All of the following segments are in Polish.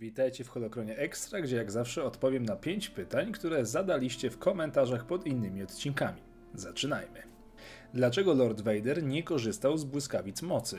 Witajcie w Holokronie Extra, gdzie jak zawsze odpowiem na 5 pytań, które zadaliście w komentarzach pod innymi odcinkami. Zaczynajmy. Dlaczego Lord Vader nie korzystał z błyskawic mocy?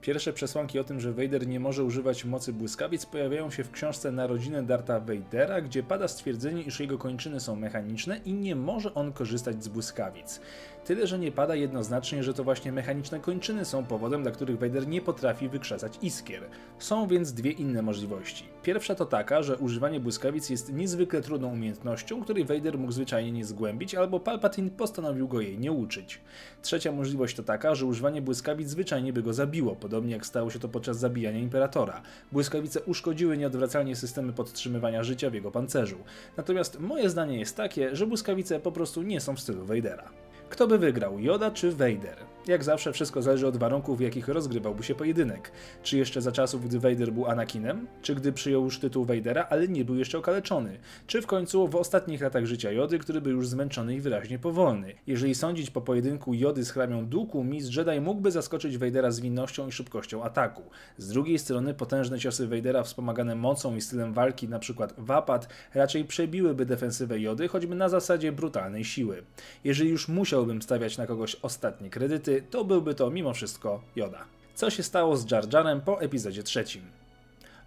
Pierwsze przesłanki o tym, że Vader nie może używać mocy błyskawic pojawiają się w książce Narodziny Darta Vadera, gdzie pada stwierdzenie, iż jego kończyny są mechaniczne i nie może on korzystać z błyskawic. Tyle, że nie pada jednoznacznie, że to właśnie mechaniczne kończyny są powodem, dla których Vader nie potrafi wykrzesać iskier. Są więc dwie inne możliwości. Pierwsza to taka, że używanie błyskawic jest niezwykle trudną umiejętnością, której Vader mógł zwyczajnie nie zgłębić, albo Palpatine postanowił go jej nie uczyć. Trzecia możliwość to taka, że używanie błyskawic zwyczajnie by go zabiło, podobnie jak stało się to podczas zabijania Imperatora. Błyskawice uszkodziły nieodwracalnie systemy podtrzymywania życia w jego pancerzu. Natomiast moje zdanie jest takie, że błyskawice po prostu nie są w stylu Vadera. Kto by wygrał, Yoda czy Vader? Jak zawsze wszystko zależy od warunków, w jakich rozgrywałby się pojedynek. Czy jeszcze za czasów, gdy Vader był Anakinem? Czy gdy przyjął już tytuł Vadera, ale nie był jeszcze okaleczony? Czy w końcu w ostatnich latach życia Jody, który był już zmęczony i wyraźnie powolny? Jeżeli sądzić po pojedynku Jody z chramią Duku, Miss Jedi mógłby zaskoczyć Vadera zwinnością i szybkością ataku. Z drugiej strony potężne ciosy Vadera wspomagane mocą i stylem walki, np. Wapat, raczej przebiłyby defensywę Jody, choćby na zasadzie brutalnej siły. Jeżeli już musiałbym stawiać na kogoś ostatnie kredyty, to byłby to mimo wszystko Yoda. Co się stało z Jar Jarem po epizodzie trzecim?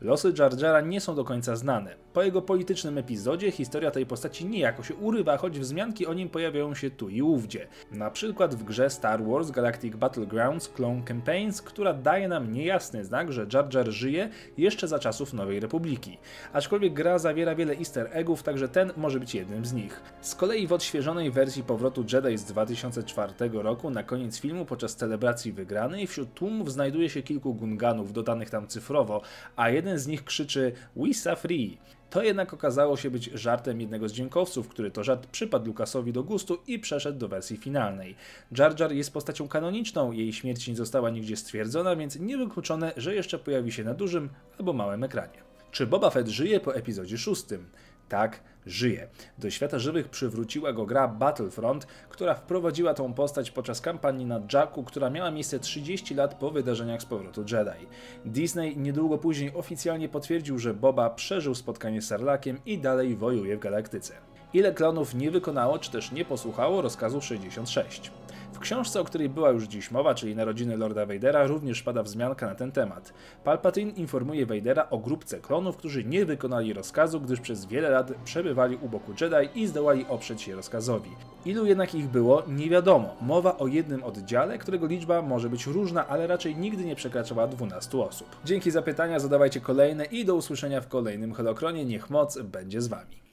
Losy Jar Jara nie są do końca znane. Po jego politycznym epizodzie historia tej postaci niejako się urywa, choć wzmianki o nim pojawiają się tu i ówdzie. Na przykład w grze Star Wars Galactic Battlegrounds Clone Campaigns, która daje nam niejasny znak, że Jar Jar żyje jeszcze za czasów Nowej Republiki. Aczkolwiek gra zawiera wiele easter eggów, także ten może być jednym z nich. Z kolei w odświeżonej wersji powrotu Jedi z 2004 roku na koniec filmu podczas celebracji wygranej wśród tłumów znajduje się kilku gunganów dodanych tam cyfrowo, a jeden jeden z nich krzyczy We free. To jednak okazało się być żartem jednego z dźwiękowców, który to żart przypadł Lukasowi do gustu i przeszedł do wersji finalnej. Jar Jar jest postacią kanoniczną, jej śmierć nie została nigdzie stwierdzona, więc niewykluczone, że jeszcze pojawi się na dużym albo małym ekranie. Czy Boba Fett żyje po epizodzie szóstym? Tak, żyje. Do świata żywych przywróciła go gra Battlefront, która wprowadziła tą postać podczas kampanii na Jacku, która miała miejsce 30 lat po wydarzeniach z powrotu Jedi. Disney niedługo później oficjalnie potwierdził, że Boba przeżył spotkanie z Sarlakiem i dalej wojuje w galaktyce. Ile klonów nie wykonało czy też nie posłuchało rozkazu 66? W książce, o której była już dziś mowa, czyli Narodziny Lorda Vadera, również pada wzmianka na ten temat. Palpatine informuje Vadera o grupce klonów, którzy nie wykonali rozkazu, gdyż przez wiele lat przebywali u boku Jedi i zdołali oprzeć się rozkazowi. Ilu jednak ich było, nie wiadomo. Mowa o jednym oddziale, którego liczba może być różna, ale raczej nigdy nie przekraczała 12 osób. Dzięki za pytania, zadawajcie kolejne i do usłyszenia w kolejnym Holokronie. Niech moc będzie z Wami.